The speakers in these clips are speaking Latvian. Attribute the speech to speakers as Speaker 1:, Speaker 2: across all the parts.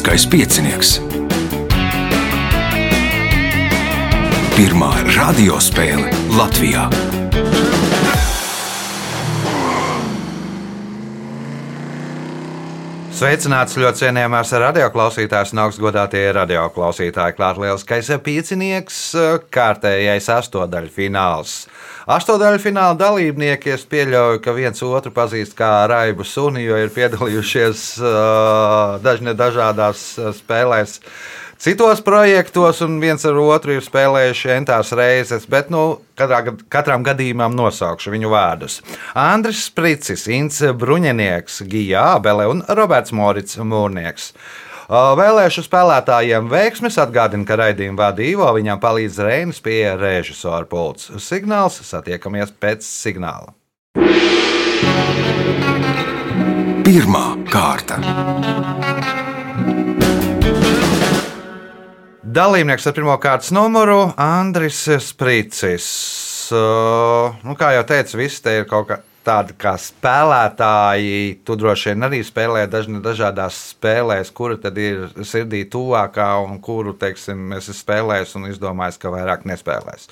Speaker 1: Lieliskais piecinieks. Pirmā radiospēle Latvijā.
Speaker 2: Sveicināts ļoti cienījamās radioklausītājas un augstgadātie radioklausītāji. Klāt lieliskais piecinieks, kārtējais astotdaļu fināls. Astotdaļu fināla dalībnieki es pieļauju, ka viens otru pazīst kā raibu suni, jo ir piedalījušies uh, dažne dažādās spēlēs citos projektos, un viens ar otru ir spēlējuši entās reizes, bet nu, katrā, katram gadījumam nosaukšu viņu vārdus. Andris Spricis, Inns Bruņinieks, Gija Ābele un Roberts Morits Mūrnieks. Vēlēšu spēlētājiem veiksmes atgādina, ka raidījumu vada Ivo, viņam palīdz Reinas pie režisora pults. Signāls satiekamies pēc signāla.
Speaker 1: Pirmā kārta.
Speaker 2: Dalībnieks ar pirmā kārtas numuru Andris Spricis. Uh, nu, kā jau teicu, visi te ir kaut kā tādi kā spēlētāji. Tu droši vien arī spēlē dažna, dažādās spēlēs, kura tad ir sirdī tuvākā un kuru, teiksim, es esmu spēlējis un izdomājis, ka vairāk nespēlēs.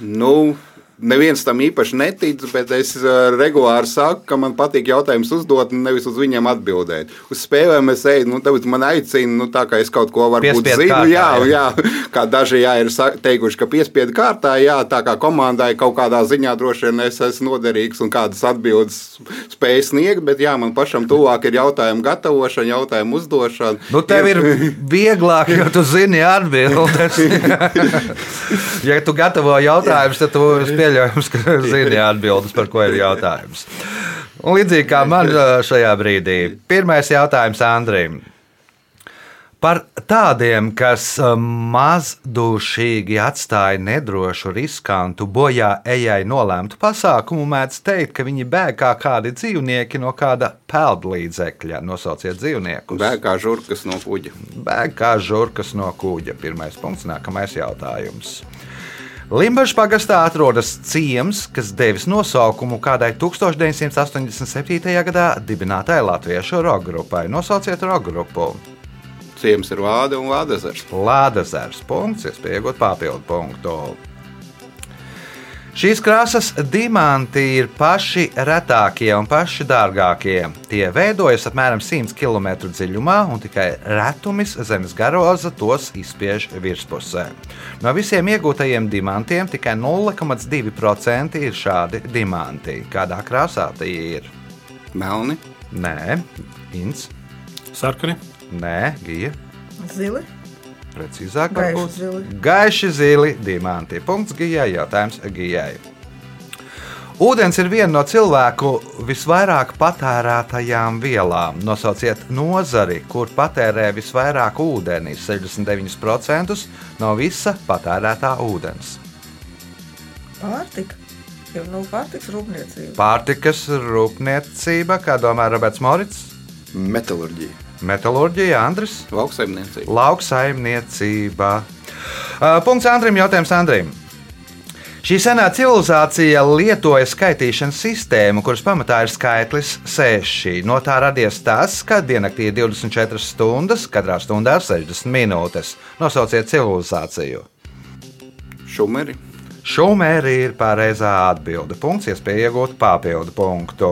Speaker 3: Nu, neviens tam īpaši netic, bet es uh, regulāri saku, ka man patīk jautājumus uzdot, nevis uz viņiem atbildēt. Uz spēlēm es eju, nu, tāpēc man aicina, nu, tā kā es kaut ko varbūt
Speaker 2: Piespiedu
Speaker 3: zinu.
Speaker 2: kārtā,
Speaker 3: jā,
Speaker 2: jā.
Speaker 3: kā daži jā, ir teikuši, ka piespiedu kārtā, jā, tā kā komandai kaut kādā ziņā droši vien es esmu noderīgs un kādas atbildes spēju sniegt, bet jā, man pašam tuvāk ir jautājumu gatavošana, jautājumu uzdošana.
Speaker 2: Nu, tev ir vieglāk, jo tu zini atbildes. ja tu gatavo jautājumus, tad tu pieļaujams, ka zini atbildes, par ko ir jautājums. Un līdzīgi kā man ā, šajā brīdī, pirmais jautājums Andrim. Par tādiem, kas ā, mazdušīgi atstāja nedrošu, riskantu, bojā ejai nolēmtu pasākumu, mēdz teikt, ka viņi bēg kā kādi dzīvnieki no kāda peldlīdzekļa. Nosauciet dzīvniekus.
Speaker 3: Bēg kā žurkas no kuģa.
Speaker 2: Bēg kā žurkas no kuģa. Pirmais punkts, nākamais jautājums. Limbaģa pagastā atrodas ciems, kas devis nosaukumu kādai 1987. gadā dibinātai latviešu roka grupai. Nosauciet roka grupu.
Speaker 3: Ciems ir vāda un vādazars.
Speaker 2: Lādezers punkts, iespējot papildu punktu. Šīs krāsas diamanti ir paši retākie un paši dārgākie. Tie veidojas apmēram 100 km dziļumā, un tikai retumis zemes garoza tos izspiež virspusē. No visiem iegūtajiem dimantiem tikai 0,2% ir šādi diamanti. Kādā krāsā tie ir?
Speaker 3: Melni.
Speaker 2: Nē, Inns,
Speaker 4: Sarkani.
Speaker 2: Nē, Gija.
Speaker 5: Zili.
Speaker 2: Precīzāk,
Speaker 5: Gaiši
Speaker 2: varbūt. Gaiši zili, diamanti. Punkts Gijai, jautājums Gijai. Ūdens ir viena no cilvēku visvairāk patērētajām vielām. Nosauciet nozari, kur patērē visvairāk ūdeni - 69% no visa patērētā ūdens.
Speaker 5: Pārtika. Jau nav pārtiks rūpniecība.
Speaker 2: Pārtikas rūpniecība, kā domā Roberts Morits,
Speaker 3: Metalurģija.
Speaker 2: metālurģija, Andris.
Speaker 3: Lauksaimniecība.
Speaker 2: Lauksaimniecība. Uh, Punkts Andrim, jautājums Andrim. Šī senā civilizācija lietoja skaitīšanas sistēmu, kuras pamatā ir skaitlis 6. No tā radies tas, ka diennaktī ir 24 stundas, katrā stundā 60 minūtes. Nosauciet civilizāciju.
Speaker 3: Šumeri.
Speaker 2: Šumēri ir pareizā atbilde. Punkts, iespēja iegūt papildu punktu.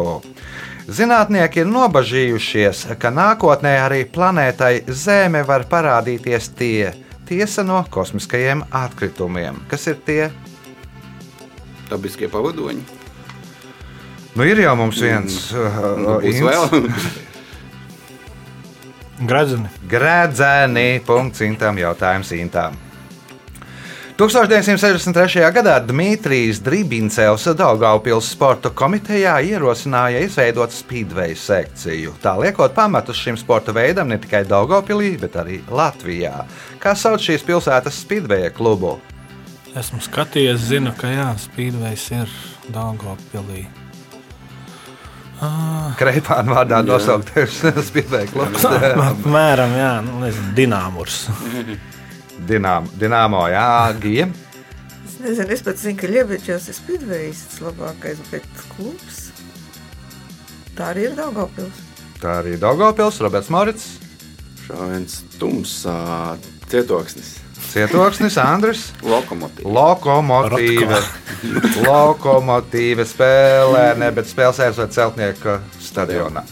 Speaker 2: Zinātnieki ir nobažījušies, ka nākotnē arī planētai Zeme var parādīties tie tiesa no kosmiskajiem atkritumiem. Kas ir tie?
Speaker 3: Dabiskie pavadoņi.
Speaker 2: Nu, ir jau mums viens
Speaker 3: Nu,
Speaker 2: uh, Ints.
Speaker 3: vēl.
Speaker 4: Gradzeni.
Speaker 2: Grēdzēni. Punkts Intam. Jautājums Intam. 1963. gadā Dmitrijs Dribincevs Daugaupils sporta komitejā ierosināja izveidot speedway sekciju. Tā liekot pamatus šim sporta veidam ne tikai Daugaupilī, bet arī Latvijā. Kā sauc šīs pilsētas speedway klubu?
Speaker 4: Esmu skatījies, zinu, ka jā, spīdvejs ir Dāngopilī.
Speaker 2: Kreipāna vārdā nosauktais speedway klubs.
Speaker 4: Apmēram, jā, nu, nezinu, Dināmurs.
Speaker 2: Dinām, Dināmo, jā, Gija.
Speaker 5: Es nezinu, es pat zinu, ka Liebiņš ir spīdvējs labākais, bet klubs. Tā arī ir Daugavpils.
Speaker 2: Tā arī Daugavpils, Roberts Morits.
Speaker 6: Šāviens tumsā cietoksnis.
Speaker 2: Cietoksnis, Andris.
Speaker 3: Lokomotīva.
Speaker 2: Lokomotīva. Lokomotīva spēlē, ne, bet spēlē sēžot celtnieka stadionā.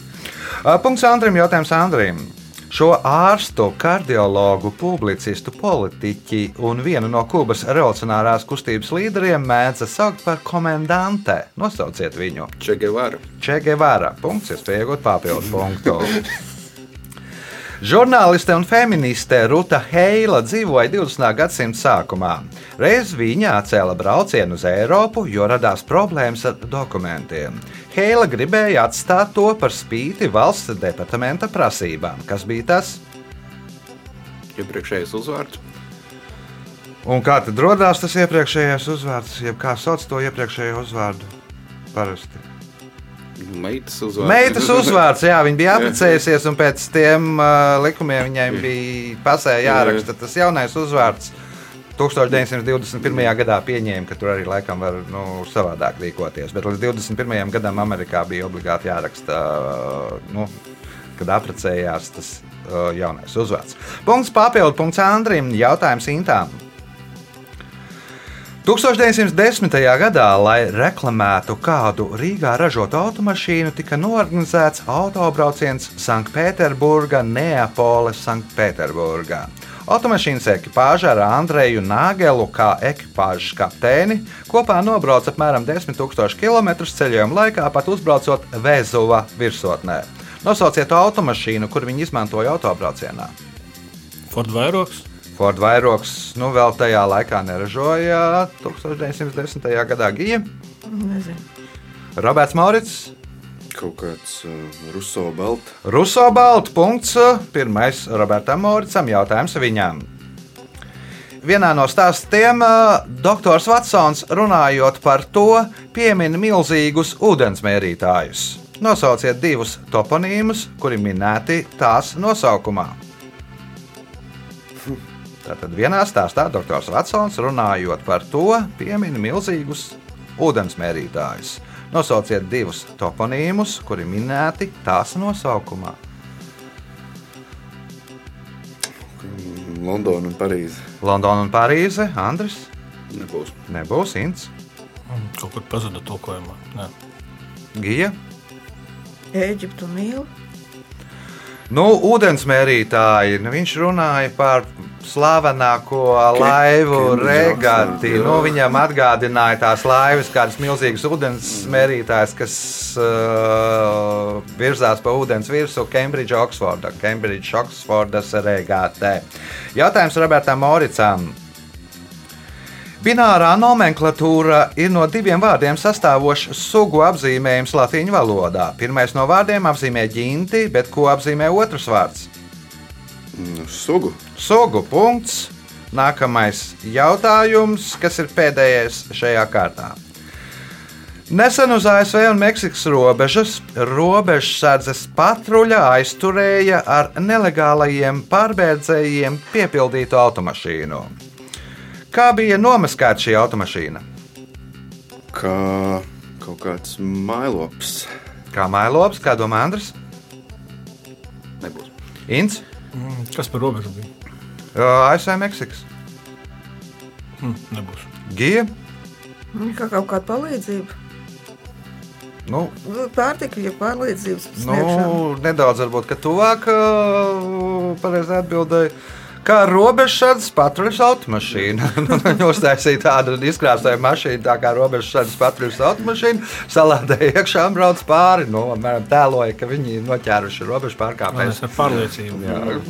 Speaker 2: Punkts Andrim, jautājums Andrim. Šo ārstu, kardiologu, publicistu, politiķi un vienu no Kubas revolucionārās kustības līderiem mēdza saukt par komendante. Nosauciet viņu.
Speaker 3: Čegevara.
Speaker 2: Čegevara. Punkts, iespēja iegūt papildu punktu. Žurnāliste un feministe Ruta Heila dzīvoja 20. gadsimta sākumā. Reiz viņa atcēla braucienu uz Eiropu, jo radās problēmas ar dokumentiem. Heila gribēja atstāt to par spīti valsts departamenta prasībām. Kas bija tas?
Speaker 3: Iepriekšējais uzvārds.
Speaker 2: Un kā tad radās tas iepriekšējais uzvārds, jeb kā sauc to iepriekšējo uzvārdu? Parasti.
Speaker 3: Meitas uzvārds.
Speaker 2: Meitas uzvārds, jā, viņa bija apprecējusies, un pēc tiem uh, likumiem viņai bija pasē jāraksta tas jaunais uzvārds. 1921. gadā pieņēma, ka tur arī laikam var nu, savādāk rīkoties. Bet līdz 21. gadam Amerikā bija obligāti jāraksta, nu, kad apprecējās tas uh, jaunais uzvārds. Punkts papildu, punkts Andrim. Jautājums Intām. 1910. gadā, lai reklamētu kādu Rīgā ražotu automašīnu, tika norganizēts autobrauciens Sanktpēterburgā, Neapoles, Sanktpēterburgā. Automašīnas ekipāža ar Andreju Nāgelu kā ekipāžas kapteini kopā nobrauca apmēram 10 000 km ceļojuma laikā, pat uzbraucot Vēzuva virsotnē. Nosauciet automašīnu, kur viņi izmantoja autobraucienā.
Speaker 4: Ford vairogs.
Speaker 2: Ford vairogs nu, vēl tajā laikā neražoja 1910. gadā Gija.
Speaker 5: Nezinu.
Speaker 2: Roberts Maurits,
Speaker 6: Kaut kāds uh, Ruso balts.
Speaker 2: Ruso balts punkts. Pirmais Robertam Mauricam jautājums viņam. Vienā no stāstiem doktors Vatsons runājot par to, piemin milzīgus ūdensmērītājus. Nosauciet divus toponīmus, kuri minēti tās nosaukumā. Tātad vienā stāstā doktors Vatsons runājot par to, piemin milzīgus ūdensmērītājus. Nosauciet divus toponīmus, kuri minēti tās nosaukumā.
Speaker 6: Londona un Parīze.
Speaker 2: Londona un Parīze, Andris.
Speaker 3: Nebūs.
Speaker 2: Nebūs Ints,
Speaker 4: Mm, Kaut kur pazuda tulkojumā. Nē.
Speaker 2: Gija.
Speaker 5: Eģiptu mīlu.
Speaker 2: Nu, ūdensmērītāji, nu, viņš runāja par slavenāko laivu regati. Nu, viņam atgādināja tās laivas, kādas milzīgas ūdensmērītājas, kas uh, virzās pa ūdens virsmu Cambridge, Oxforda, Cambridge, Oxfordas regatē. Jautājums Robertam Moricam. Binārā nomenklatūra ir no diviem vārdiem sastāvošs sugu apzīmējums latviešu valodā. Pirmais no vārdiem apzīmē ģinti, bet ko apzīmē otrs vārds?
Speaker 6: Mm, Sugu.
Speaker 2: Sugu punkts. Nākamais jautājums, kas ir pēdējais šajā kārtā. Nesen uz ASV un Meksikas robežas robežsardzes patruļa aizturēja ar nelegālajiem pārbēdzējiem piepildītu automašīnu. Kā bija nomaskāta šī automašīna?
Speaker 6: Kā kaut kāds mailops.
Speaker 2: Kā mailops, kā domā Andris?
Speaker 3: Nebūs.
Speaker 2: Inns,
Speaker 4: Mm, Kas par robežu bija?
Speaker 2: ASV Meksikas.
Speaker 4: Hm, nebūs.
Speaker 2: Gija,
Speaker 5: Kā kaut kāda palīdzība.
Speaker 2: nu,
Speaker 5: Nu, Pārtika, ja palīdzības
Speaker 2: nu,
Speaker 5: sniegšana.
Speaker 2: nedaudz varbūt, ka tuvāk uh, pareizi atbildēja. Kā robežsardzes patruļas automašīna. Viņi uztaisīja tādu izkrāsojumu mašīnu, tā kā robežsardzes patruļas automašīna. Salādēja iekšā un brauc pāri. Nu, apmēram tēloja, ka viņi noķēruši robežu pārkāpējus.
Speaker 4: Tas ir pārliecība.
Speaker 2: Jā.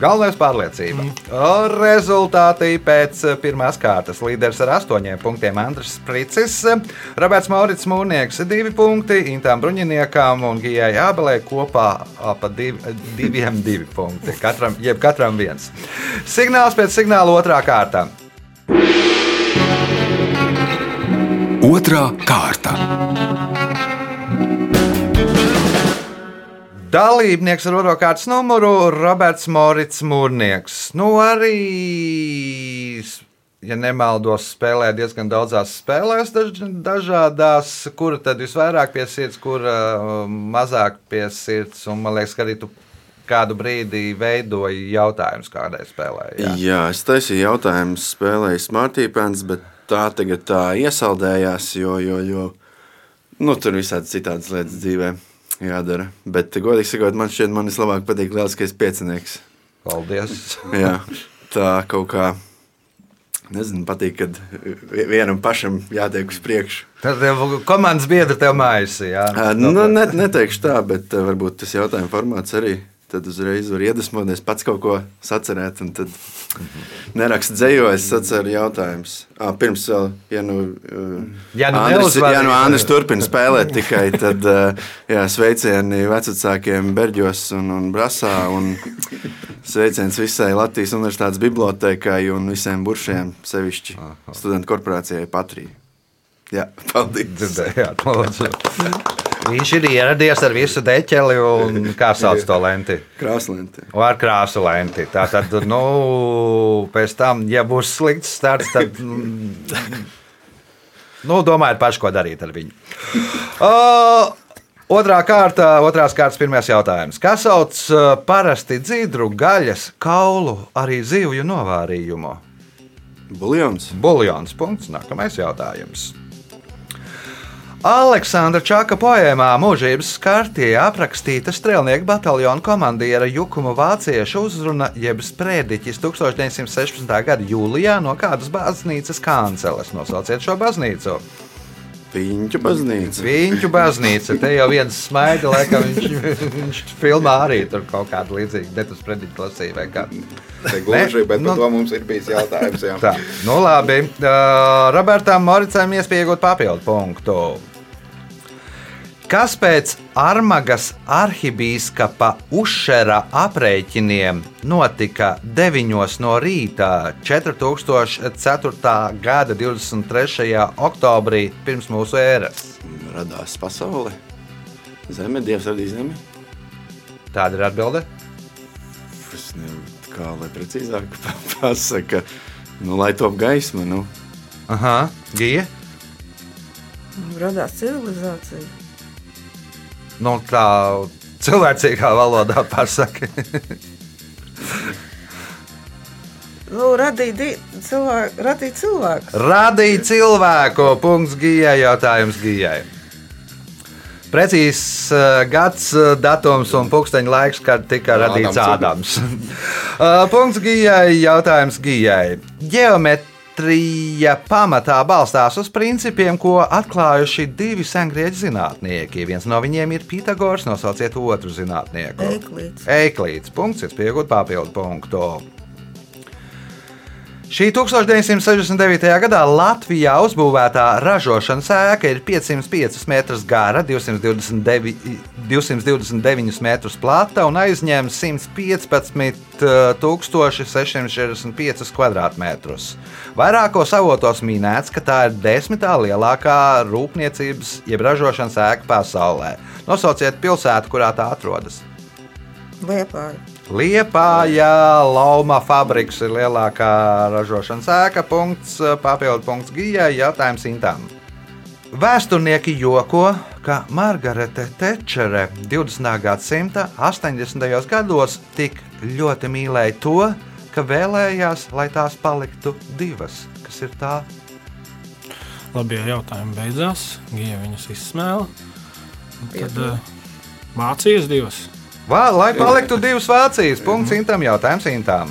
Speaker 2: Galvenais - pārliecība. Mm. Rezultāti pēc eh, pirmās kārtas. Līderis ar astoņiem punktiem Andris Spricis, Roberts Maurits Mūrnieks - divi punkti, Intām Bruņiniekām un Gijai Abelē kopā pa div, diviem divi punkti. Katram, jeb katram viens. Signāls pēc signāla otrā kārta.
Speaker 1: Otra kārta.
Speaker 2: Dalībnieks ar otro kārtas numuru - Roberts Morits Mūrnieks. Nu, arī, ja nemaldos, spēlē diezgan daudzās spēlēs, daž, dažādās, kura tad visvairāk pie sirds, kura uh, mazāk pie sirds. Un man liekas, ka arī tu kādu brīdi veidoja jautājumus kādai spēlē.
Speaker 6: Jā,
Speaker 2: Jā.
Speaker 6: es taisīju jautājumu, spēlēju smartīpēns, bet tā tagad tā iesaldējās, jo, jo, jo nu, tur visādi citādas lietas dzīvē jādara. Bet, godīgi sakot, man šķiet, man vislabāk patīk lieliskais piecinieks.
Speaker 2: Paldies!
Speaker 6: Jā, tā kaut kā. Nezinu, patīk, kad vienam pašam jātiek uz priekšu.
Speaker 2: Tad tev komandas biedri tev mājas. Jā,
Speaker 6: Ā, Nu, ne, neteikšu tā, bet varbūt tas jautājuma formāts arī. Tad uzreiz var iedvesmoties, pats kaut ko sacerēt. un Tad nerakstu dzējo, es saceru jautājumus. Pirms vēl, ja nu,
Speaker 2: Ja nu
Speaker 6: Andris, ja nu Andris turpina spēlēt tikai, tad jā, sveicieni vecākiem Berģos un, un Brasā. Un sveiciens visai Latvijas Universitātes bibliotekai un visiem buršiem, sevišķi studentu korporācijai Patrija. Jā, paldies!
Speaker 2: Dzirdējāt, lūdzu. Viņš ir ieradies ar visu deķeli un kā sauc to lenti.
Speaker 6: Krāslenti.
Speaker 2: Ar krāsu lenti. Tā tad, nu, pēc tam, ja būs slikts starts, tad. mm, Nu, domājiet, paši, ko darīt ar viņu. Uh, otrā kārta, otrās kārtas, pirmais jautājums. Kas sauc uh, parasti dzīvru gaļas, kaulu, arī zivju novārījumu?
Speaker 6: Buljons.
Speaker 2: Buljons. Punkts. Nākamais jautājums. Aleksandra Čaka poēmā Mūžības skartie aprakstīta strēlnieku bataljona komandiera Jukuma vāciešu uzruna jeb sprediķis 1916. gada jūlijā no kādas baznīcas kanceles. Nosauciet šo baznīcu.
Speaker 6: Piņķu baznīca.
Speaker 2: Viņu baznīca. Te jau viens smaida, laikam viņš, viņš filmā arī tur kaut kādu līdzīgu detu sprediķu lasīja vai kā.
Speaker 3: Gluži, bet
Speaker 2: nu-
Speaker 3: par to mums ir bijis jautājums. jā.
Speaker 2: Tā, nu labi. Uh, Robertam Moricam iespējot papildu punktu. Kas pēc Armagas arhibīskapa Ušera aprēķiniem notika 9 no rīta 4004. gada 23. oktobrī pirms mūsu ēras?
Speaker 6: radās pasaule. Zeme, Dievs radīja zemi.
Speaker 2: Tāda ir atbilde.
Speaker 6: Es nezinu, kā lai precīzāk pasakā. Nu, lai top gaisma, nu,
Speaker 2: Aha, Gija.
Speaker 5: Radās civilizācija.
Speaker 2: Nu, tā cilvēcīgā valodā pasaka.
Speaker 5: Nu, radīja cilvēku. Radīja cilvēku.
Speaker 2: Radīja cilvēku. Punkts Gijai. Jautājums Gijai. Precīzs uh, gads, uh, datums un pulksteņa laiks, kad tika radīts Ādams. uh, punkts Gijai. Jautājums Gijai. Geometrija pamatā balstās uz principiem, ko atklājuši divi sengrieķu zinātnieki. Viens no viņiem ir Pitagors, nosauciet otru zinātnieku.
Speaker 5: Eiklīds.
Speaker 2: Eiklīds. Punkts, ir pieejams papildu punktu. Šī 1969. gadā Latvijā uzbūvētā ražošanas ēka ir 505 metrus gara, 229, 229 metrus plata un aizņem 115 645 km2. Vairākos avotos minēts, ka tā ir desmitā lielākā rūpniecības jeb ražošanas ēka pasaulē. Nosauciet pilsētu, kurā tā atrodas.
Speaker 5: Liepāja.
Speaker 2: Liepājā Lauma fabriks ir lielākā ražošanas ēka. Punkts, papildu punkts Gijai, jautājums Intām. Vēsturnieki joko, ka Margarete Tečere 20. gadsimta 80. gados tik ļoti mīlēja to, ka vēlējās, lai tās paliktu divas. Kas ir tā?
Speaker 4: Labi, ja jautājumi beidzās. Gija viņus izsmēla. Tad uh, mācījās divas.
Speaker 2: Vā, lai paliktu divas Vācijas. Punkts Intam, jautājums Intam.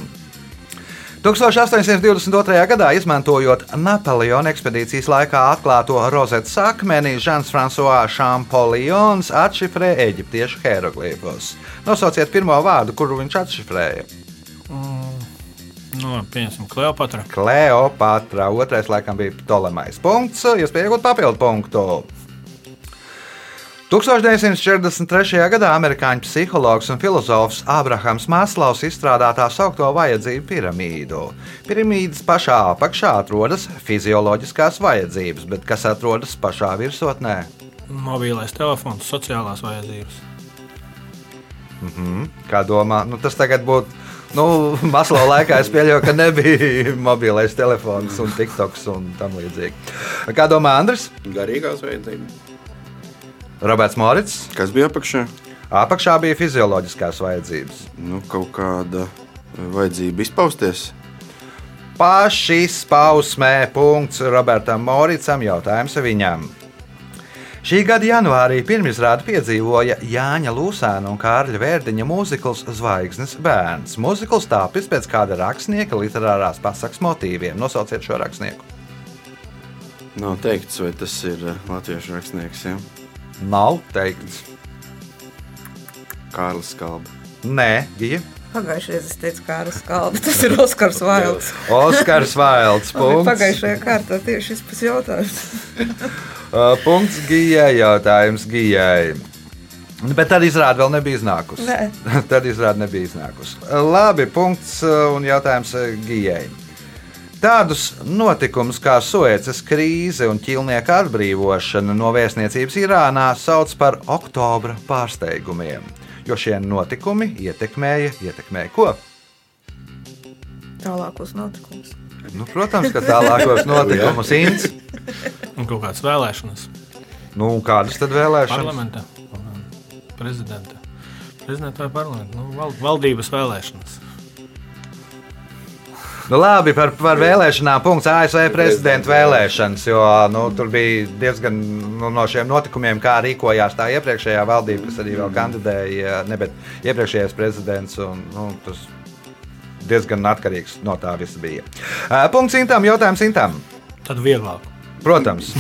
Speaker 2: 1822. gadā, izmantojot Napoleona ekspedīcijas laikā atklāto rozetes akmeni, Žants Frančiskais Šampolions atšifrē eģiptiešu hieroglifus. Nosauciet pirmo vārdu, kuru viņš atšifrēja.
Speaker 4: Nu, labi, pieņemsim Kleopatra.
Speaker 2: Kleopatra. Otrais laikam bija Ptolemais. Punkts, iespējams, papildu punktu. 1943. gadā amerikāņu psihologs un filozofs Abrahams Maslovs izstrādāja tā saucamo vajadzību piramīdu. Piramīdas pašā apakšā atrodas fizioloģiskās vajadzības, bet kas atrodas pašā virsotnē?
Speaker 4: Mobilais telefons, sociālās vajadzības.
Speaker 2: Kā domā, nu, tas tagad būtu. Nu, Maslo laikā es pieļauju, ka nebija mobilais telefons un tiktoks un tam līdzīgi. Kā domā Andris?
Speaker 3: Garīgās vajadzības.
Speaker 2: Roberts Morits?
Speaker 6: kas bija apakšā?
Speaker 2: Apakšā bija fizioloģiskās vajadzības.
Speaker 6: Nu, kaut kāda vajadzība izpausties.
Speaker 2: Pašizpausmē punkts Robertam Moricam jautājums viņam. Šī gada janvārī pirmizrādi piedzīvoja Jāņa Lūsēna un Kārļa Vērdiņa mūzikls Zvaigznes bērns. Mūzikls tāpis pēc kāda rakstnieka literārās pasakas motīviem. Nosauciet šo rakstnieku.
Speaker 6: Nav teikts, vai tas ir eh, latviešu rakstnieks. Ja?
Speaker 2: Nav teikts.
Speaker 6: Kārlis Kalba.
Speaker 2: Nē, Gija.
Speaker 5: Pagājušajā gadā es teicu, kā ar skaldu. Tas ir Oskars Vailds.
Speaker 2: Oskars Vailds. Punkts.
Speaker 5: Pagājušajā kārtā tieši šis pats jautājums.
Speaker 2: Uh, punkts Gijai. Jautājums Gijai. Bet tad izrāda vēl nebija iznākusi.
Speaker 5: Nē.
Speaker 2: tad izrāda nebija iznākusi. Labi, punkts uh, un jautājums uh, Gijai. Tādus notikumus kā Suecas krīze un ķīlnieka atbrīvošana no vēstniecības Irānā sauc par oktobra pārsteigumiem, jo šie notikumi ietekmēja, ietekmēja ko?
Speaker 5: Tālākos notikumus.
Speaker 2: Nu, protams, ka tālākos notikumus Inns.
Speaker 4: Un kaut kādas vēlēšanas.
Speaker 2: Nu, kādas tad vēlēšanas?
Speaker 4: Parlamentā, prezidenta. Prezidenta vai parlamenta? Nu, val, valdības vēlēšanas.
Speaker 2: Nu, labi, par, par vēlēšanām. Punkts ASV prezidenta vēlēšanas. Jo nu, tur bija diezgan nu, no šiem notikumiem, kā rīkojās tā iepriekšējā valdība, kas arī vēl kandidēja, ne, bet iepriekšējais prezidents. Un, nu, tas diezgan atkarīgs no tā viss bija. Uh, Punkts Intam, jautājums Intam.
Speaker 4: Tad vieglāk.
Speaker 2: Protams,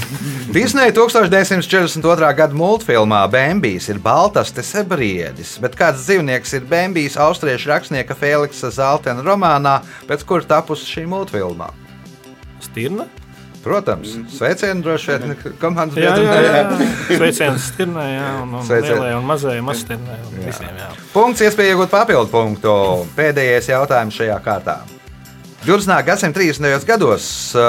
Speaker 2: Disneja 1942. gada multfilmā Bambijs ir baltastes briedis, bet kāds dzīvnieks ir Bambijs austriešu rakstnieka Feliksa Zeltena romānā, pēc kura tapusi šī multfilmā?
Speaker 4: Stirna?
Speaker 2: Protams, sveicienu droši vien komandas
Speaker 4: Jā, jā, jā.
Speaker 2: biedriem.
Speaker 4: Sveiciens stirnai, jā, un, un lielajai un mazajai mazstirnai. un Visiem, jā.
Speaker 2: Punkts, iespēja iegūt papildu punktu. Pēdējais jautājums šajā kārtā. 20. gadsimta 30. gados uh,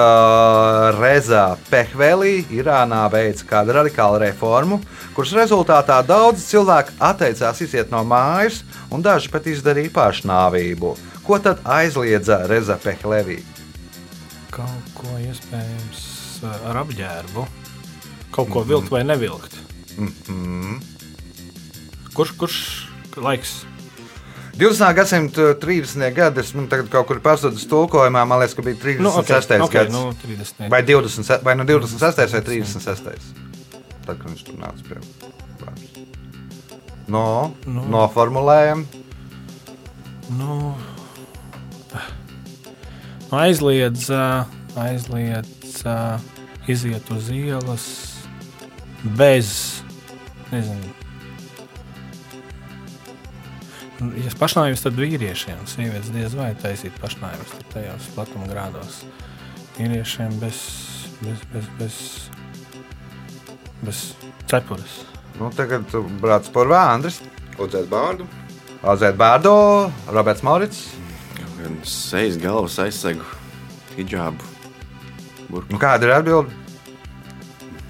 Speaker 2: Reza Pehvelī Irānā veica kādu radikālu reformu, kuras rezultātā daudz cilvēku atteicās iziet no mājas, un daži pat izdarīja pašnāvību. Ko tad aizliedza Reza Pehvelī?
Speaker 4: Kaut ko iespējams uh, ar apģērbu. Kaut ko vilkt vai nevilkt.
Speaker 2: Mhm.
Speaker 4: Kurš, kurš laiks?
Speaker 2: 20. gadsimta 30. gadi, es tagad kaut kur pazudis tulkojumā, man liekas, ka bija 36.
Speaker 4: Nu, okay, okay,
Speaker 2: gads.
Speaker 4: nu, 30.
Speaker 2: Vai 20, vai nu 26. vai 36. Tad, kad viņš tur nāca pie vārds. No,
Speaker 4: Nu.
Speaker 2: no. noformulējam.
Speaker 4: Nu, nu, aizliedz, aizliedz iziet uz ielas bez, nezinu, ja pašnāvības, tad vīriešiem, sievietes diez vai taisīt pašnāvības tur tajos platuma grādos. Vīriešiem bez, bez, bez, bez, bez cepures.
Speaker 2: Nu, tagad brālis Porvā, Andris,
Speaker 3: Odzēt bārdu.
Speaker 2: Azēt Bārdo, Roberts Maurits.
Speaker 6: Gan sejas galvas aizsegu, hijābu.
Speaker 2: Nu, kāda ir atbilde?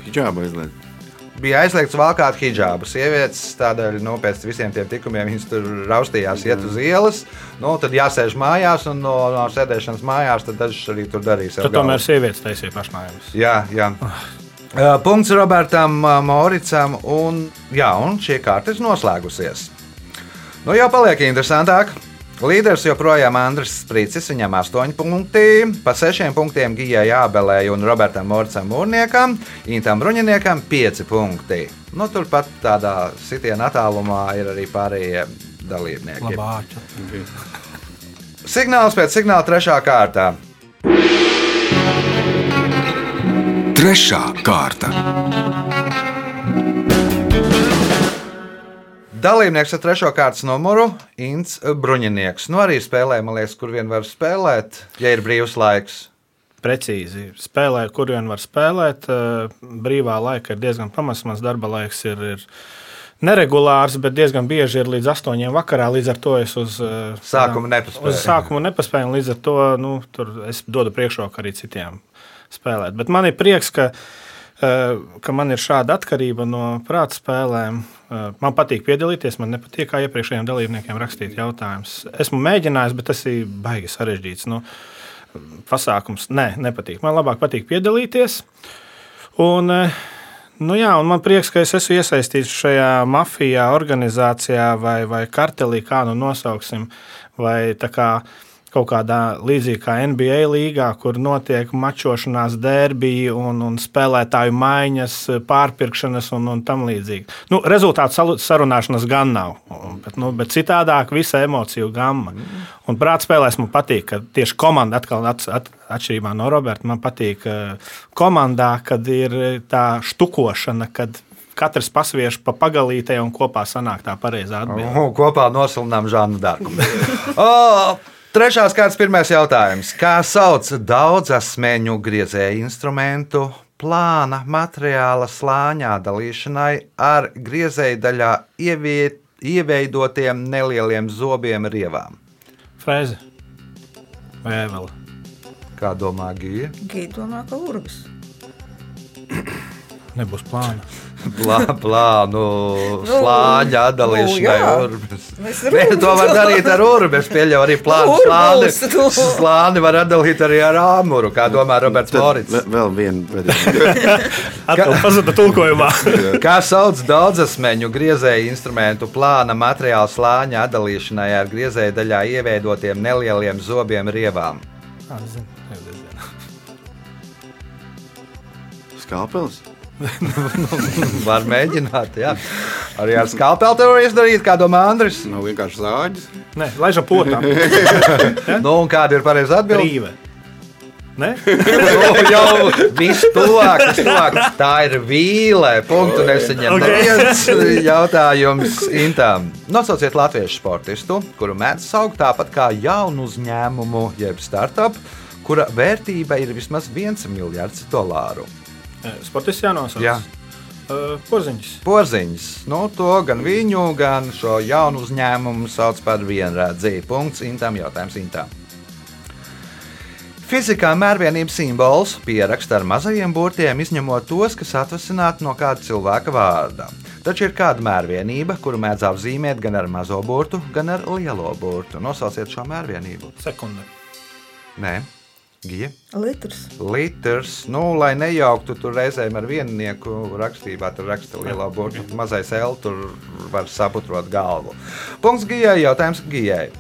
Speaker 6: Hijābu aizliedz.
Speaker 2: Bija aizliegts valkāt hijābu. Sievietes tādēļ, nu, pēc visiem tiem tikumiem, viņas tur raustījās, iet uz ielas. Nu, tad jāsēž mājās, un no, no sēdēšanas mājās, dažs arī tur darīs.
Speaker 4: Tad tomēr sievietes taisīja pašnāvības.
Speaker 2: Jā, jā. Uh, Punkts Robertam uh, Mauricam, un, jā, un šī kārta ir noslēgusies. Nu, jau paliek interesantāk. Līderis joprojām Andris Strīcis, viņam 8 punkti, pa 6 punktiem Gijai Jābelē un Robertam Morcam Mūrniekam, Intam Bruņiniekam 5 punkti. Nu, turpat tādā sitienā attālumā ir arī pārējie dalībnieki.
Speaker 4: Labāķi.
Speaker 2: Signāls pēc signāla trešā kārtā.
Speaker 1: Trešā kārta.
Speaker 2: Dalībnieks ar trešo kārtas numuru - Inns Bruņinieks. Nu, arī spēlē, man liekas, kur vien var spēlēt, ja ir brīvs laiks.
Speaker 4: Precīzi spēlē, kur vien var spēlēt. eh, Brīvā laika ir diezgan pamats. Mans darba laiks ir, ir neregulārs, bet diezgan bieži ir līdz astoņiem vakarā. Līdz ar to es uz eh,
Speaker 2: Sākumu nepaspēju.
Speaker 4: Uz sākumu nepaspēju, līdz ar to nu, es dodu priekšroku arī citiem spēlēt. Bet man ir prieks, ka, eh, ka man ir šāda atkarība no prāta spēlēm. Eh, Man patīk piedalīties, man nepatīk kā iepriekšējiem dalībniekiem rakstīt jautājumus. Esmu mēģinājis, bet tas ir baigi sarežģīts. Nu, pasākums. Nē, nepatīk. Man labāk patīk piedalīties. Un, eh, Nu jā, un man prieks, ka es esmu iesaistīts šajā mafijā, organizācijā vai, vai kartelī, kā nu nosauksim. Vai kā kaut kādā līdzīgā kā NBA līgā, kur notiek mačošanās, derbija un, un spēlētāju maiņas, pārpirkšanas un, un tam līdzīgi. Nu, rezultātu sarunāšanas gan nav, bet, nu, bet citādāk visa emociju gama. Un prātā spēlēs man patīk, ka tieši komanda atkal at, at, atšķirībā no Roberta, man patīk eh, komandā, kad ir tā štukošana, kad katrs pasviež pa pagalītē un kopā sanāk tā pareizā atbildība.
Speaker 2: Kopā nosilnām Žānu Dārgu. Trešās kārtas pirmais jautājums. Kā sauc daudzasmeņu griezēju instrumentu plāna materiāla slāņā dalīšanai ar griezēju daļā ieviet, ieveidotiem nelieliem zobiem rievām?
Speaker 4: Frēze vai vēl?
Speaker 2: Kā domā Gija?
Speaker 5: Gīda domā, ka urbis.
Speaker 4: Nebūs plāna.
Speaker 2: Plānu slāņa atdalīšanai.
Speaker 5: nu, jā.
Speaker 2: urbis.
Speaker 5: Mēs
Speaker 2: Nē, to var darīt ar urbi. Es pieļauju arī plānu slāni.
Speaker 5: tu.
Speaker 2: Slāni var atdalīt arī ar āmuru, kā domā Roberts Morits.
Speaker 6: Vēl viena.
Speaker 4: Atkal pazuda tulkojumā.
Speaker 2: Kā sauc daudzasmeņu griezēju instrumentu plāna materiāla slāņa atdalīšanai ar griezēju daļā ieveidotiem nelieliem zobiem rievām?
Speaker 6: Skalpels.
Speaker 2: Var mēģināt, jā. Arī ar skalpeli to var izdarīt, kā domā Andris.
Speaker 3: Nav vienkārši zāģis.
Speaker 4: Nē, laižam potā.
Speaker 2: Nu, un kāda ir pareizā atbildība?
Speaker 4: Brīve. Ne?
Speaker 2: Nu, jau viss tuvāk, tuvāk. Tā ir vīle. Punktu nesaņem.
Speaker 4: Ok.
Speaker 2: Neviens jautājums Intām. Nosauciet latviešu sportistu, kuru mēdz saukt tāpat kā jaunu uzņēmumu, jeb startup, kura vērtība ir vismaz 1 miljards dolāru.
Speaker 4: Sportists jānosauc.
Speaker 2: Jā.
Speaker 4: Uh, Porziņš.
Speaker 2: Porziņš. Nu, to gan viņu, gan šo jaunu uzņēmumu sauc par vienredzību. Punkts Intām jautājums Intām. Fizikā mērvienības simbols pieraksta ar mazajiem burtiem, izņemot tos, kas atvasināti no kāda cilvēka vārda. Taču ir kāda mērvienība, kuru mēdz apzīmēt gan ar mazo burtu, gan ar lielo burtu. Nosauciet šo mērvienību.
Speaker 4: Sekunde.
Speaker 2: Nē, Gija.
Speaker 5: Litrs.
Speaker 2: Litrs, nu, lai nejauktu tur reizēm ar viennieku rakstībā, tur raksta lielā burbuļā. Mazais L tur var saputrot galvu. Punkts Gijai, jautājums Gijai.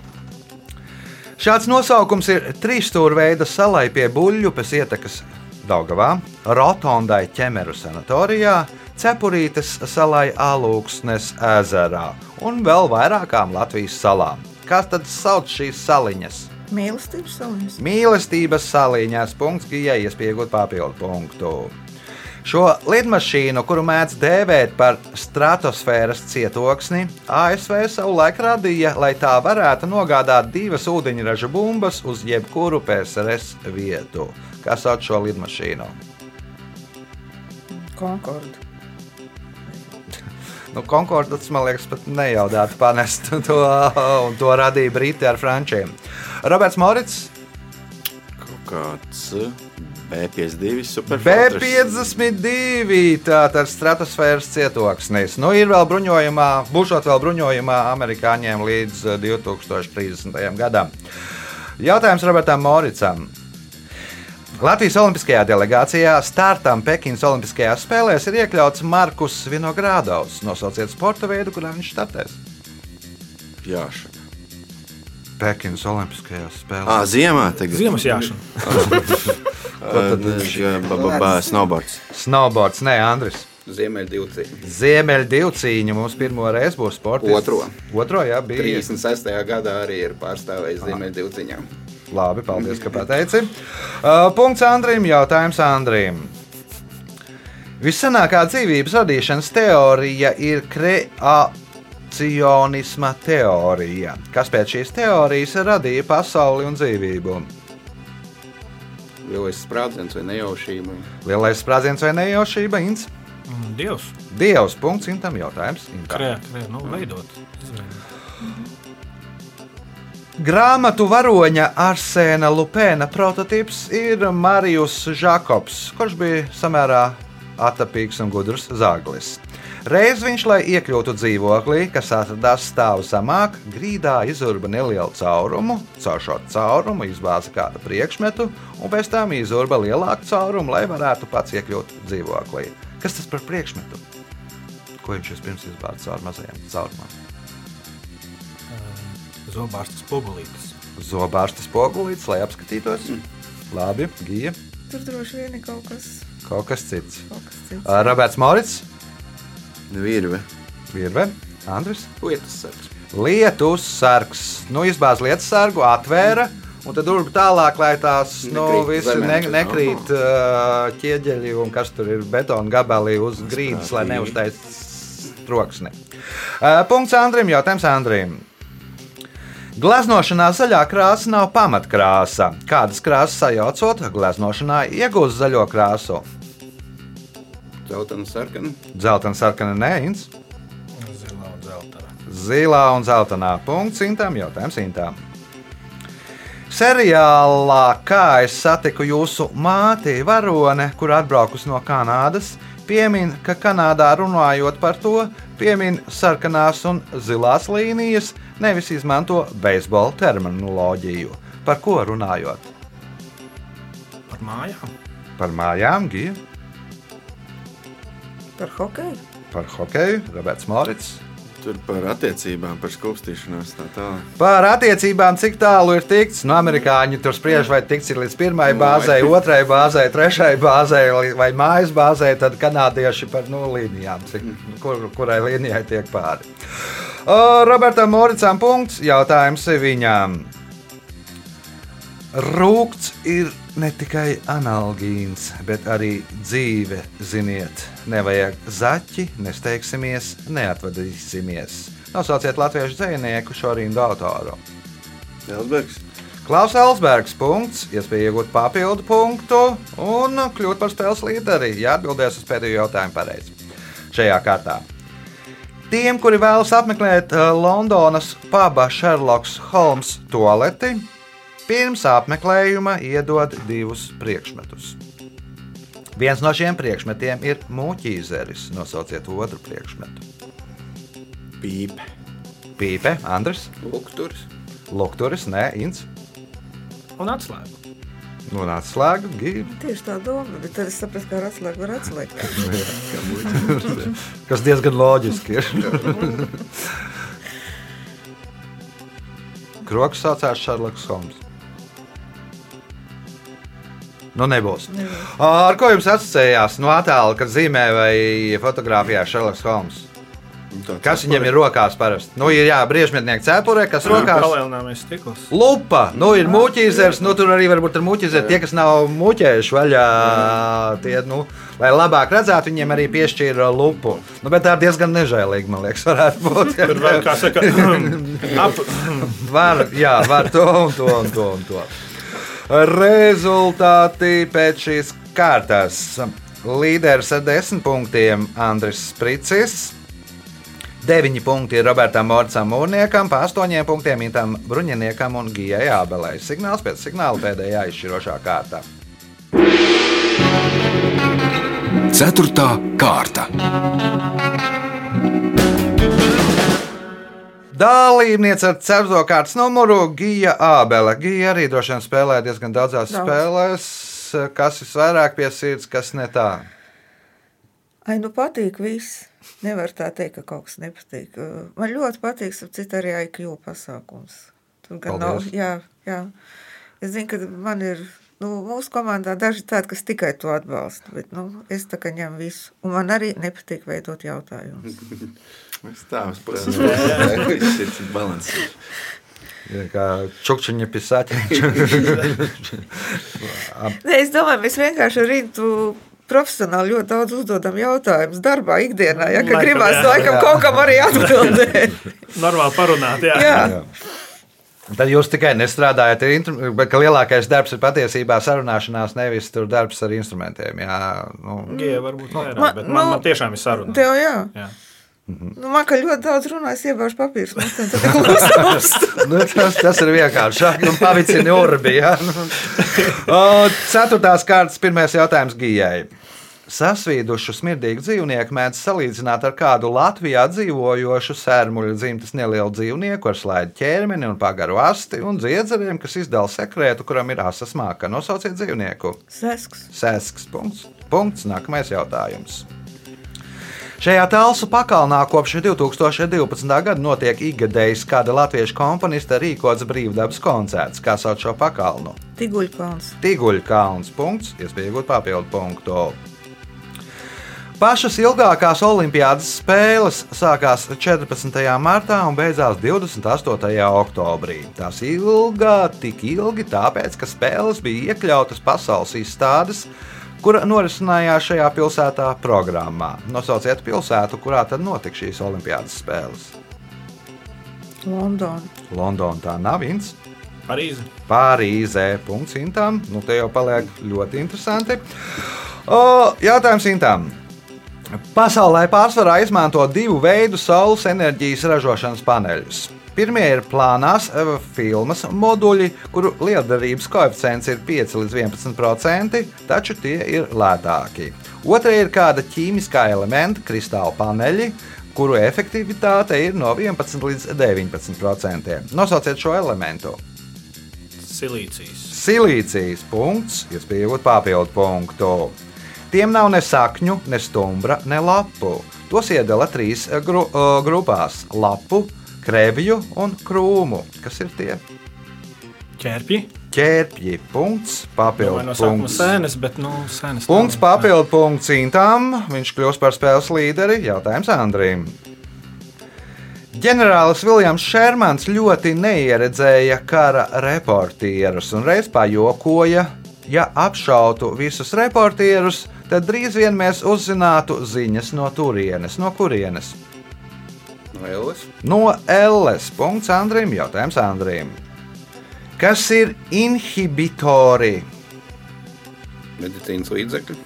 Speaker 2: Šāds nosaukums ir trīsstūra salai pie buļļupes ietekas Daugavā, Rotondai ķemeru sanatorijā, Cepurītes salai Alūksnes ezerā un vēl vairākām Latvijas salām. Kā tad sauc šīs saliņas?
Speaker 5: Mīlestības saliņas.
Speaker 2: Mīlestības salīņās punkts, Gijai iespējot papildu punktu. Šo lidmašīnu, kuru mēdz dēvēt par stratosfēras cietoksni, ASV savulaik radīja, lai tā varētu nogādāt divas ūdeņraža bumbas uz jebkuru PSRS vietu. Kā sauc šo lidmašīnu?
Speaker 5: Konkorda.
Speaker 2: Nu, Konkordas, man liekas, pat nejaudātu panest to, un to radīja Briti ar frančiem. Roberts Morits,
Speaker 6: Kaut kāds uh, B52 superfiltrs.
Speaker 2: B52, tātad stratosfēras cietoksnis. Nu, ir vēl bruņojumā, būšot vēl bruņojumā amerikāņiem līdz eh, 2030. gadam. Jautājums Robertam Moricam. Latvijas Olimpiskajā delegācijā startam Pekinas Olimpiskajās spēlēs ir iekļauts Markus Vinogradovs. Nosauciet sporta veidu, kurā viņš startēs.
Speaker 6: Jāša.
Speaker 2: Pekinas Olimpiskajās spēlēs.
Speaker 6: ziemā tagad.
Speaker 4: Ziemas jāšana.
Speaker 6: Baba, snowboards.
Speaker 2: Snowboards, nē, Andris.
Speaker 3: Ziemeļdivci.
Speaker 2: Ziemeļdivcīņa mums pirmo reizi būs sports.
Speaker 3: Otro.
Speaker 2: Otro, jā, bija.
Speaker 3: 36. gadā arī ir pārstāvējis Ziemeļdivciņā.
Speaker 2: Labi, paldies, ka pateici. Uh, punkts Andrim, jautājums Andrim. Viscenākā dzīvības radīšanas teorija ir kreacionisma teorija, kas pēc šīs teorijas radīja pasauli un dzīvību.
Speaker 3: Lielais sprādziens vai nejaušība.
Speaker 2: Lielais sprādziens vai nejaušība, Inns?
Speaker 4: Mm, Dievs.
Speaker 2: Dievs, punkts Intam jautājums. Intam.
Speaker 4: Krē, krē, nu, veidot.
Speaker 2: Grāmatu varoņa Arsēna Lupēna prototyps ir Marijus Žakobs, kurš bija samērā atapīgs un gudrs zāglis. Reiz viņš, lai iekļūtu dzīvoklī, kas atradās stāvu zemāk, grīdā izurba nelielu caurumu, caur šo caurumu izbāza kādu priekšmetu, un pēc tam izurba lielāku caurumu, lai varētu pats iekļūt dzīvoklī. Kas tas par priekšmetu? Ko viņš vispirms izbāza caur mazajām caurumām?
Speaker 4: Zobārstas pogulītes.
Speaker 2: Zobārstas pogulītes, lai apskatītos. Labi, gija.
Speaker 5: Tur droši vien ir kaut kas,
Speaker 2: Kaut kas cits.
Speaker 5: kaut kas cits.
Speaker 2: Ā, Roberts Morits,
Speaker 6: Virve.
Speaker 2: Virve, Andris.
Speaker 3: Lietas sargs.
Speaker 2: Lietus sargs. Nu, izbāz lietus sargu, atvēra. Un tad durvis tālāk, lai tās nu,
Speaker 3: zemē.
Speaker 2: ne, nekrīt uh, ķieģeļi un kas tur ir betona gabali uz grīdas, lai neuztaisītu troksni. Uh, punkts Andrim, jautājums Andrim. Glaznošanā zaļā krāsa nav pamatkrāsa. Kādas krāsas sajaucot, glaznošanā iegūst zaļo krāsu?
Speaker 3: Zeltaina sarkana.
Speaker 2: Zeltains, sarkana, nēns.
Speaker 4: Zilā un zelta.
Speaker 2: Zilā un zeltainā punkts simtam, jautājums simtam. Seriālā Kā es satiku jūsu māti, Varone, kur atbraukusi no Kanādas, piemin, ka Kanādā runājot par to, piemin sarkanās un zilās līnijas, nevis izmanto beisbola terminoloģiju. Par ko runājot?
Speaker 4: Par mājām.
Speaker 2: Par mājām, Gija,
Speaker 5: Par hokeju.
Speaker 2: par hokeju, Roberts Morits.
Speaker 6: Tur par attiecībām, par skūpstīšanos tā tālāk.
Speaker 2: Par attiecībām, cik tālu ir tikts. Nu, amerikāņi tur spriež, vai tikts ir līdz pirmai bāzei, otrai bāzei, trešai bāzei vai mājas bāzei. Tad kanādieši par nu, līnijām, cik, kur, kurai līnijai tiek pāri. O, Robertam Moricam punkts. Jautājums viņām. Rūkts ir ne tikai analgīns, bet arī dzīve. Ziniet, nevajag zaķi, nesteigsimies, neatvadīsimies. Nosauciet latviešu dzinieku šo rindu autoru.
Speaker 6: Elsbergs.
Speaker 2: Klaus Elsbergs, punkts, iespēja iegūt papildu punktu un kļūt par spēles līderi, ja atbildēs uz pēdējo jautājumu pareizi. Šajā kārtā. Tiem, kuri vēlas apmeklēt eh, Londonas paba Sherlock Holmes toaleti, pirms apmeklējuma iedod divus priekšmetus. Viens no šiem priekšmetiem ir mūķīzeris. Nosauciet otru priekšmetu.
Speaker 6: Pīpe.
Speaker 2: Pīpe, Andris,
Speaker 3: Lukturs.
Speaker 2: Lukturis, Nē, Inns,
Speaker 4: Un atslēga.
Speaker 2: un atslēga Gīva.
Speaker 5: Tieši tā doma, bet tad es saprotu, ka ar atslēgu var atslēgt.
Speaker 2: kas diezgan loģiski ir. Kroks saucās Šarloks Holmes. Nu, nebūs. Ar ko jums asociējās no attēla, kad zīmē vai fotografijā Šarloks Holmes? Kas viņam ir rokās parasti? Nu, ir jā, brīvžmetnieks cepurē, kas rokās.
Speaker 4: Palielināmies stikls.
Speaker 2: Lupa, nu ir mūķīzers, nu tur arī varbūt ir mūķīzers. Tie, kas nav mūķējuši vaļā, tie, nu, lai labāk redzētu, viņiem arī piešķīra lupu. Nu, bet tā ir diezgan nežēlīgi, man liekas, varētu būt.
Speaker 4: Tur vēl kā saka, ap,
Speaker 2: Var, jā, var to un to un to. Un to. Rezultāti pēc šīs kārtas. Līderis ar desmit punktiem Andris Spricis. 9 punkti ir Robertam Morcam Mūrniekam, pa 8 punktiem Intam Bruņiniekam un Gijai Ābelē. Signāls pēc signāla pēdējā izšķirošā kārta.
Speaker 1: Ceturtā kārta.
Speaker 2: Dalībniece ar cepto kārtas numuru Gija Ābele. Gija arī droši vien spēlē diezgan daudzās
Speaker 5: Daudz.
Speaker 2: spēlēs. Kas visvairāk pie sirds, kas ne tā?
Speaker 5: Ai, nu patīk viss. Nevar tā teikt, ka kaut kas nepatīk. Man ļoti patīk, ap citu arī IQ pasākums. Tur gan nav,
Speaker 2: Paldies.
Speaker 5: jā, jā. Es zinu, ka man ir, nu, mūsu komandā daži tādi, kas tikai to atbalsta, bet, nu, es tā kā ņemu visu. Un man arī nepatīk veidot jautājumus.
Speaker 6: Ir
Speaker 2: Kā čukčiņa pisāķi.
Speaker 5: Nē, es domāju, mēs vienkārši ar Rintu profesionāli ļoti daudz uzdodam jautājumus darbā, ikdienā, ja, ka gribās
Speaker 4: jā.
Speaker 5: laikam
Speaker 2: Jā.
Speaker 5: kaut kam arī atbildēt.
Speaker 4: normāli parunāt. Jā.
Speaker 5: Jā.
Speaker 2: Tad jūs tikai nestrādājat, ar instru- bet ka lielākais darbs ir patiesībā sarunāšanās, nevis tur darbs ar instrumentiem. Jā, nu,
Speaker 4: Gija varbūt vairāk,
Speaker 5: Man-
Speaker 4: bet man,
Speaker 5: nu,
Speaker 4: man tiešām ir saruna.
Speaker 5: Tev jā.
Speaker 4: Jā.
Speaker 5: Nu, man kā ļoti daudz runājas, iebāž papīrs. Nu, tad tad klusums.
Speaker 2: nu, tas, tas ir vienkāršāk. Nu, Pavicini urbi. O, Ceturtās kārtas pirmais jautājums Gijai. Sasvīdušu smirdīgu dzīvnieku mēdz salīdzināt ar kādu Latvijā dzīvojošu sērmuļu dzimtas nelielu dzīvnieku ar slēdzu ķermeni un pagaru asti un dziedzeriem, kas izdala sekretu, kuram ir asas māka. Nosauciet dzīvnieku.
Speaker 5: Sesks.
Speaker 2: Sēsks. Punkts. Punkts. Nākamais jautājums. Šajā telsu pakalnā kopš 2012. gada notiek ikgadējs kāda latviešu komponista rīkots brīvdabas koncerts. Kā sauc šo pakalnu?
Speaker 5: Tiguļkalns.
Speaker 2: Tiguļkalns. Punkts, iespējot papildu punktu. Pašas ilgākās olimpiādas spēles sākās 14. martā un beidzās 28. oktobrī. Tās ilgā tik ilgi, tāpēc, ka spēles bija iekļautas pasaules izstādes, kura norisinājās šajā pilsētā programmā. Nosauciet pilsētu, kurā tad notika šīs olimpiādas spēles.
Speaker 5: Londona.
Speaker 2: Londona tā nav viens.
Speaker 4: Parīze.
Speaker 2: Pārīzē. Punkts Intam. Nu, te jau paliek ļoti interesanti. O, jautājums Intam. Pasaulē pārsvarā izmanto divu veidu saules enerģijas ražošanas paneļus. Pirmie ir plānās eh, filmas moduļi, kuru lietderības koeficients ir 5 līdz 11%, taču tie ir lētāki. Otra ir kāda ķīmiskā elementa, kristāla paneļi, kuru efektivitāte ir no 11 līdz 19%. Nosauciet šo elementu.
Speaker 4: Silīcijas.
Speaker 2: Silīcijas punkts, iespējot papildu punktu. Tiem nav ne sakņu, ne stumbra, ne lapu. Tos iedala trīs eh, gru, uh, grupās - lapu, krēvju un krūmu. Kas ir tie?
Speaker 4: Ķērpji.
Speaker 2: Ķērpji. Punkts, papildu punkts.
Speaker 4: sēnes, bet nu, sēnes.
Speaker 2: Punkts papildu punkts Intam. Viņš kļūst par spēles līderi. Jautājums Andrim. Ģenerālis Viljams Šermans ļoti neieredzēja kara reportierus un reiz pajokoja, ja apšautu visus reportierus, tad drīz vien mēs uzzinātu ziņas no turienes. No kurienes?
Speaker 3: No Elles.
Speaker 2: No Elles. Punkts Andrim. Jautājums Andrim. Kas ir inhibitori?
Speaker 3: Medicīnas līdzekļi.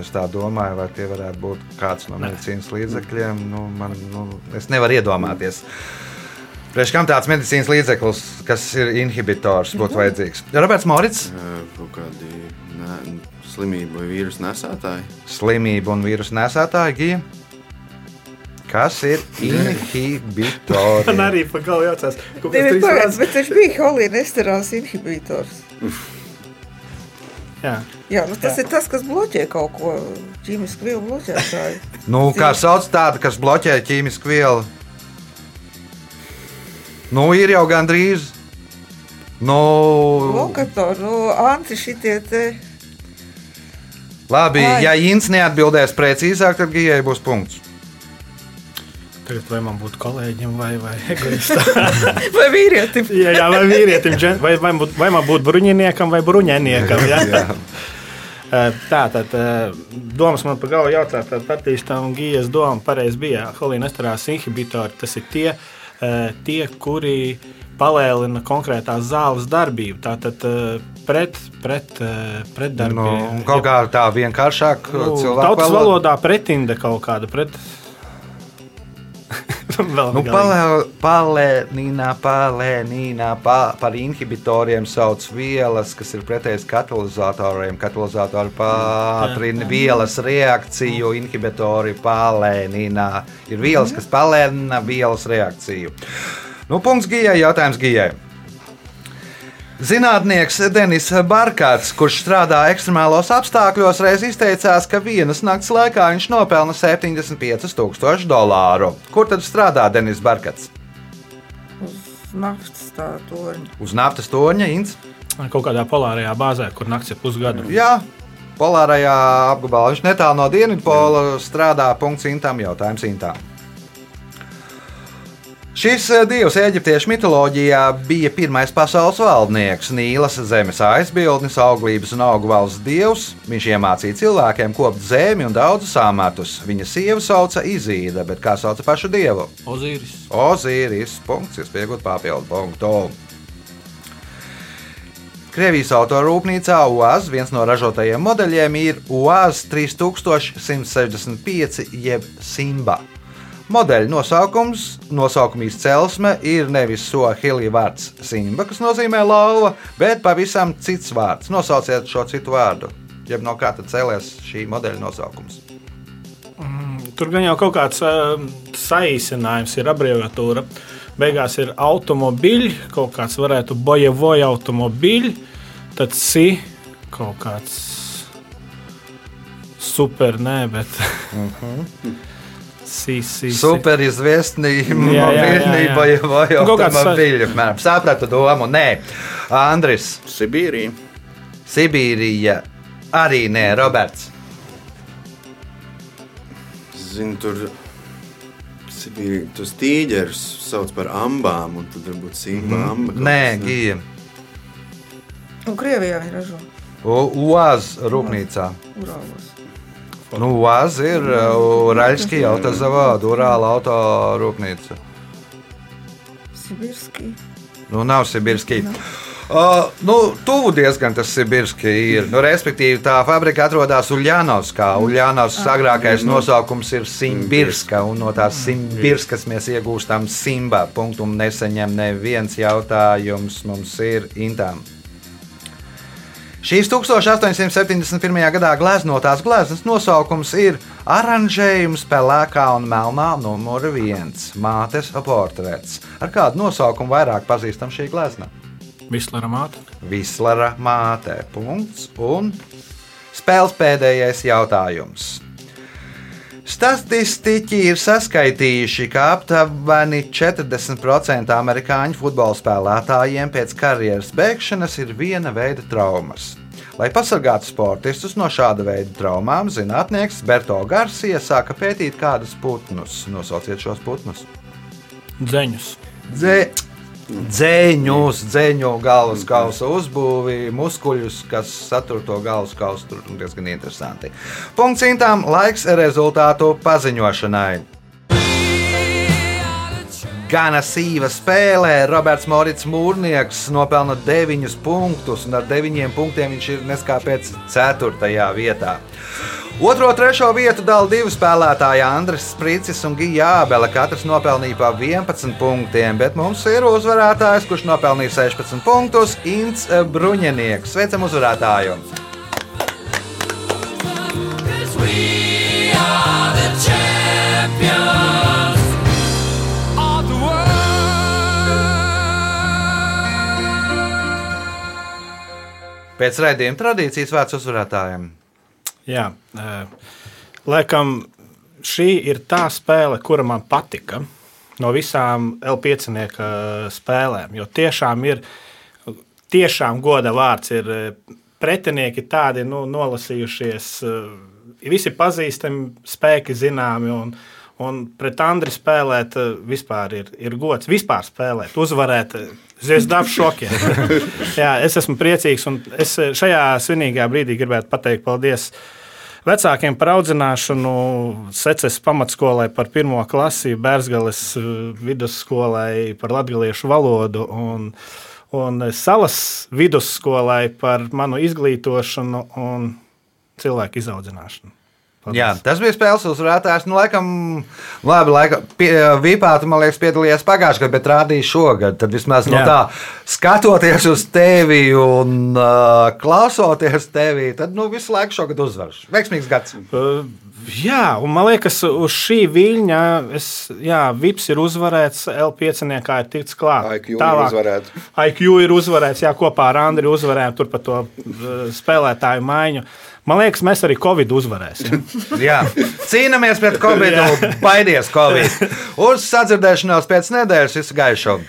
Speaker 2: Es tā domāju, vai tie varētu būt kāds no medicīnas līdzekļiem. Nu, man, nu, es nevaru iedomāties. Priekš kam tāds medicīnas līdzeklis, kas ir inhibitors, būtu vajadzīgs? Roberts Morits,
Speaker 6: Kaut kādi ne, slimību vai vīrusu nesētāji.
Speaker 2: slimība un vīrusu nesētāja gija. Kas ir inhibitori?
Speaker 4: Man arī pa galu jāatcerās, ka
Speaker 5: Tev ir pagājis, bet viņš bija holīnesterāls inhibitors.
Speaker 4: Jā,
Speaker 5: Jā, nu tas Jā. ir tas, kas bloķē kaut ko ķīmisku vielu bloķētāju.
Speaker 2: Nu, kā sauc tādu, kas bloķē ķīmisku vielu? Nu, ir jau gandrīz. Nu,
Speaker 5: Lokator, nu, anti šitie te.
Speaker 2: labi,
Speaker 5: Ai.
Speaker 2: ja Inns neatbildēs precīzāk, tad Gijai būs punkts.
Speaker 4: Tagad vai man būtu kolēģiem vai, vai egoistam.
Speaker 5: Vai vīrietim?
Speaker 4: jā, jā, vai vīrietim, džen- vai, vai, būt- vai man būtu bruņiniekam vai bruņiniekam. Jā? Eh, Tā tad eh, domas man par galvu jautā, tad attīstām gijas doma pareizi bija. Holīnesterās inhibitori tas ir tie, eh, tie, kuri palēlina konkrētās zāles darbību. Tātad pret, pret, pret
Speaker 2: Nu,
Speaker 4: darbību.
Speaker 2: kaut kā tā vienkāršāk
Speaker 4: Nu,
Speaker 2: cilvēku
Speaker 4: Tautas
Speaker 2: valodā.
Speaker 4: valodā pretinde kaut kāda pret.
Speaker 2: Nu,
Speaker 4: galīgi.
Speaker 2: palēnīnā, palēnīnā, pa, par inhibitoriem sauc vielas, kas ir pretējas katalizatoriem. Katalizatori pātrina vielas reakciju, inhibitori palēnīnā. Ir vielas, kas palēnina vielas reakciju. Nu, punkts gijai, jautājums gijai. Zinātnieks Denis Barkats, kurš strādā ekstremālos apstākļos, reiz izteicās, ka vienas nakts laikā viņš nopelna 75,000 dolāru. Kur tad strādā Denis Barkats?
Speaker 5: Uz naftas torņa.
Speaker 2: Uz naftas torņa, Inns.
Speaker 4: Kaut kādā polārajā bāzē, kur naktis ir pusgadu.
Speaker 2: Jā, polārajā apgabalā. Viņš netālu no Dienvidpola strādā. Punkts Intam, jautājums Intam. Šis eh, dievs eģiptiešu mitoloģijā bija pirmais pasaules valdnieks, Nīlas zemes aizbildnis, auglības un augu valsts dievs. Viņš iemācīja cilvēkiem kopt zemi un daudzus amatus. Viņa sieva sauca Izīda, bet kā sauca pašu dievu?
Speaker 4: Ozīris.
Speaker 2: Ozīris. Punkts, iespējot papildu punktu. Krievijas autorūpnīcā UAZ viens no ražotajiem modeļiem ir UAZ 3165 jeb Simba. Modeļa nosaukums, nosaukuma izcelsme ir nevis sohili vārds Simba, kas nozīmē lauva, bet pavisam cits vārds. Nosauciet šo citu vārdu. Jeb no kā tad cēlās šī modeļa nosaukums?
Speaker 4: Tur gan jau kaut kāds uh, saīsinājums ir abreviatūra. Beigās ir automobiļi, kaut kāds varētu bojevoja automobiļi, tad si kaut kāds super, nē, bet. Sī, sī, sī.
Speaker 2: Super izviesnība,
Speaker 4: Jā, jā, jā, jā.
Speaker 2: vai
Speaker 4: sa-
Speaker 2: veidā. Sapratu domu, nē. Andris,
Speaker 3: Sibīrija.
Speaker 2: Sibīrija, arī nē, Roberts.
Speaker 6: Zinu, tur Sibīri, tos tīģerus sauc par ambām, un tad varbūt sīkā amba. kaut
Speaker 2: Nē? Gija.
Speaker 5: Un Krievijā viņi ražo
Speaker 2: Uaz rūpnīcā.
Speaker 5: urālos.
Speaker 2: Nu, Uaz ir autozavāda, Urāla auto rūpnīca.
Speaker 5: Sibirski.
Speaker 2: Nu, nav Sibirski. Uh, nu, tuvu diezgan tas Sibirski ir. Nu, respektīvi, tā fabrika atrodas Uljānovskā. Uljānovs agrākais nosaukums ir Simbirska, un no tās Simbirskas mēs iegūstam Simba. Punktu un neseņem neviens jautājums mums ir Intām. Šīs 1871. gadā gleznotās gleznas nosaukums ir Aranžējums pelēkā un melnā numur viens - mātes portrets. Ar kādu nosaukumu vairāk pazīstam šī glezna?
Speaker 4: Vislera māte.
Speaker 2: Vislera māte. Punkts. Un spēles pēdējais jautājums. Statistiķi ir saskaitījuši, ka aptuveni 40% amerikāņu futbola spēlētājiem pēc karjeras beigšanas ir viena veida traumas. Lai pasargātu sportistus no šāda veida traumām, zinātnieks Berto Garcia sāka pētīt kādus putnus. Nosauciet šos putnus.
Speaker 4: Dzeņus.
Speaker 2: Dzē, dzēņus, dzēņu galvas kausa uzbūvi, muskuļus, kas satur to galvas kausu. Tur diezgan interesanti. Punkts cintām, laiks rezultātu paziņošanai. Gana sīva spēlē Roberts Morits Mūrnieks nopelna 9 punktus, un ar 9 punktiem viņš ir neskāpēc 4. vietā. Otro un trešo vietu dala divi spēlētāji, Andris Spricis un Gija Ābele. Katrs nopelnīja pa 11 punktiem, bet mums ir uzvarētājs, kurš nopelnīja 16 punktus - Inns Bruņinieks. Sveicam uzvarētāju! Pēc raidījuma tradīcijas vērts uzvarētājiem.
Speaker 4: Jā, laikam šī ir tā spēle, kura man patika no visām L5 spēlēm. Jo tiešām ir, tiešām goda vārds ir pretinieki tādi nu, nolasījušies, visi pazīstami, spēki zināmi. Un, Un pret Andriu spēlēt vispār ir, ir gods. Vispār spēlēt, uzvarēt. Zvaigznes šokiem. Jā, es esmu priecīgs un es šajā svinīgā brīdī gribētu pateikt paldies vecākiem par audzināšanu, seces pamatskolai par pirmo klasi, Bērzgales eh, vidusskolai par latviešu valodu un, un salas vidusskolai par manu izglītošanu un cilvēku izaudzināšanu. Paldies.
Speaker 2: Jā, tas bija spēles uzvarētājs. Nu, laikam, labi, laikam, pie, Vīpāta, man liekas, piedalījās pagājušajā gadā, bet rādīja šogad. Tad vismaz no
Speaker 4: Jā.
Speaker 2: tā, skatoties uz tevi un uh, klausoties tevi, tad nu, visu laiku šogad uzvarš. Veiksmīgs gads.
Speaker 4: Uh, Jā, un man liekas, uz šī viļņa es, jā, Vips ir uzvarēts, L5 ir tikts klāt.
Speaker 3: IQ ir uzvarēts.
Speaker 4: IQ ir uzvarēts, jā, kopā ar Andriu uzvarējām tur par to uh, spēlētāju maiņu. Man liekas, mēs arī Covid uzvarēsim.
Speaker 2: Jā, cīnāmies pret Covid, baidies Covid. Uz sadzirdēšanos pēc nedēļas visu gaišu!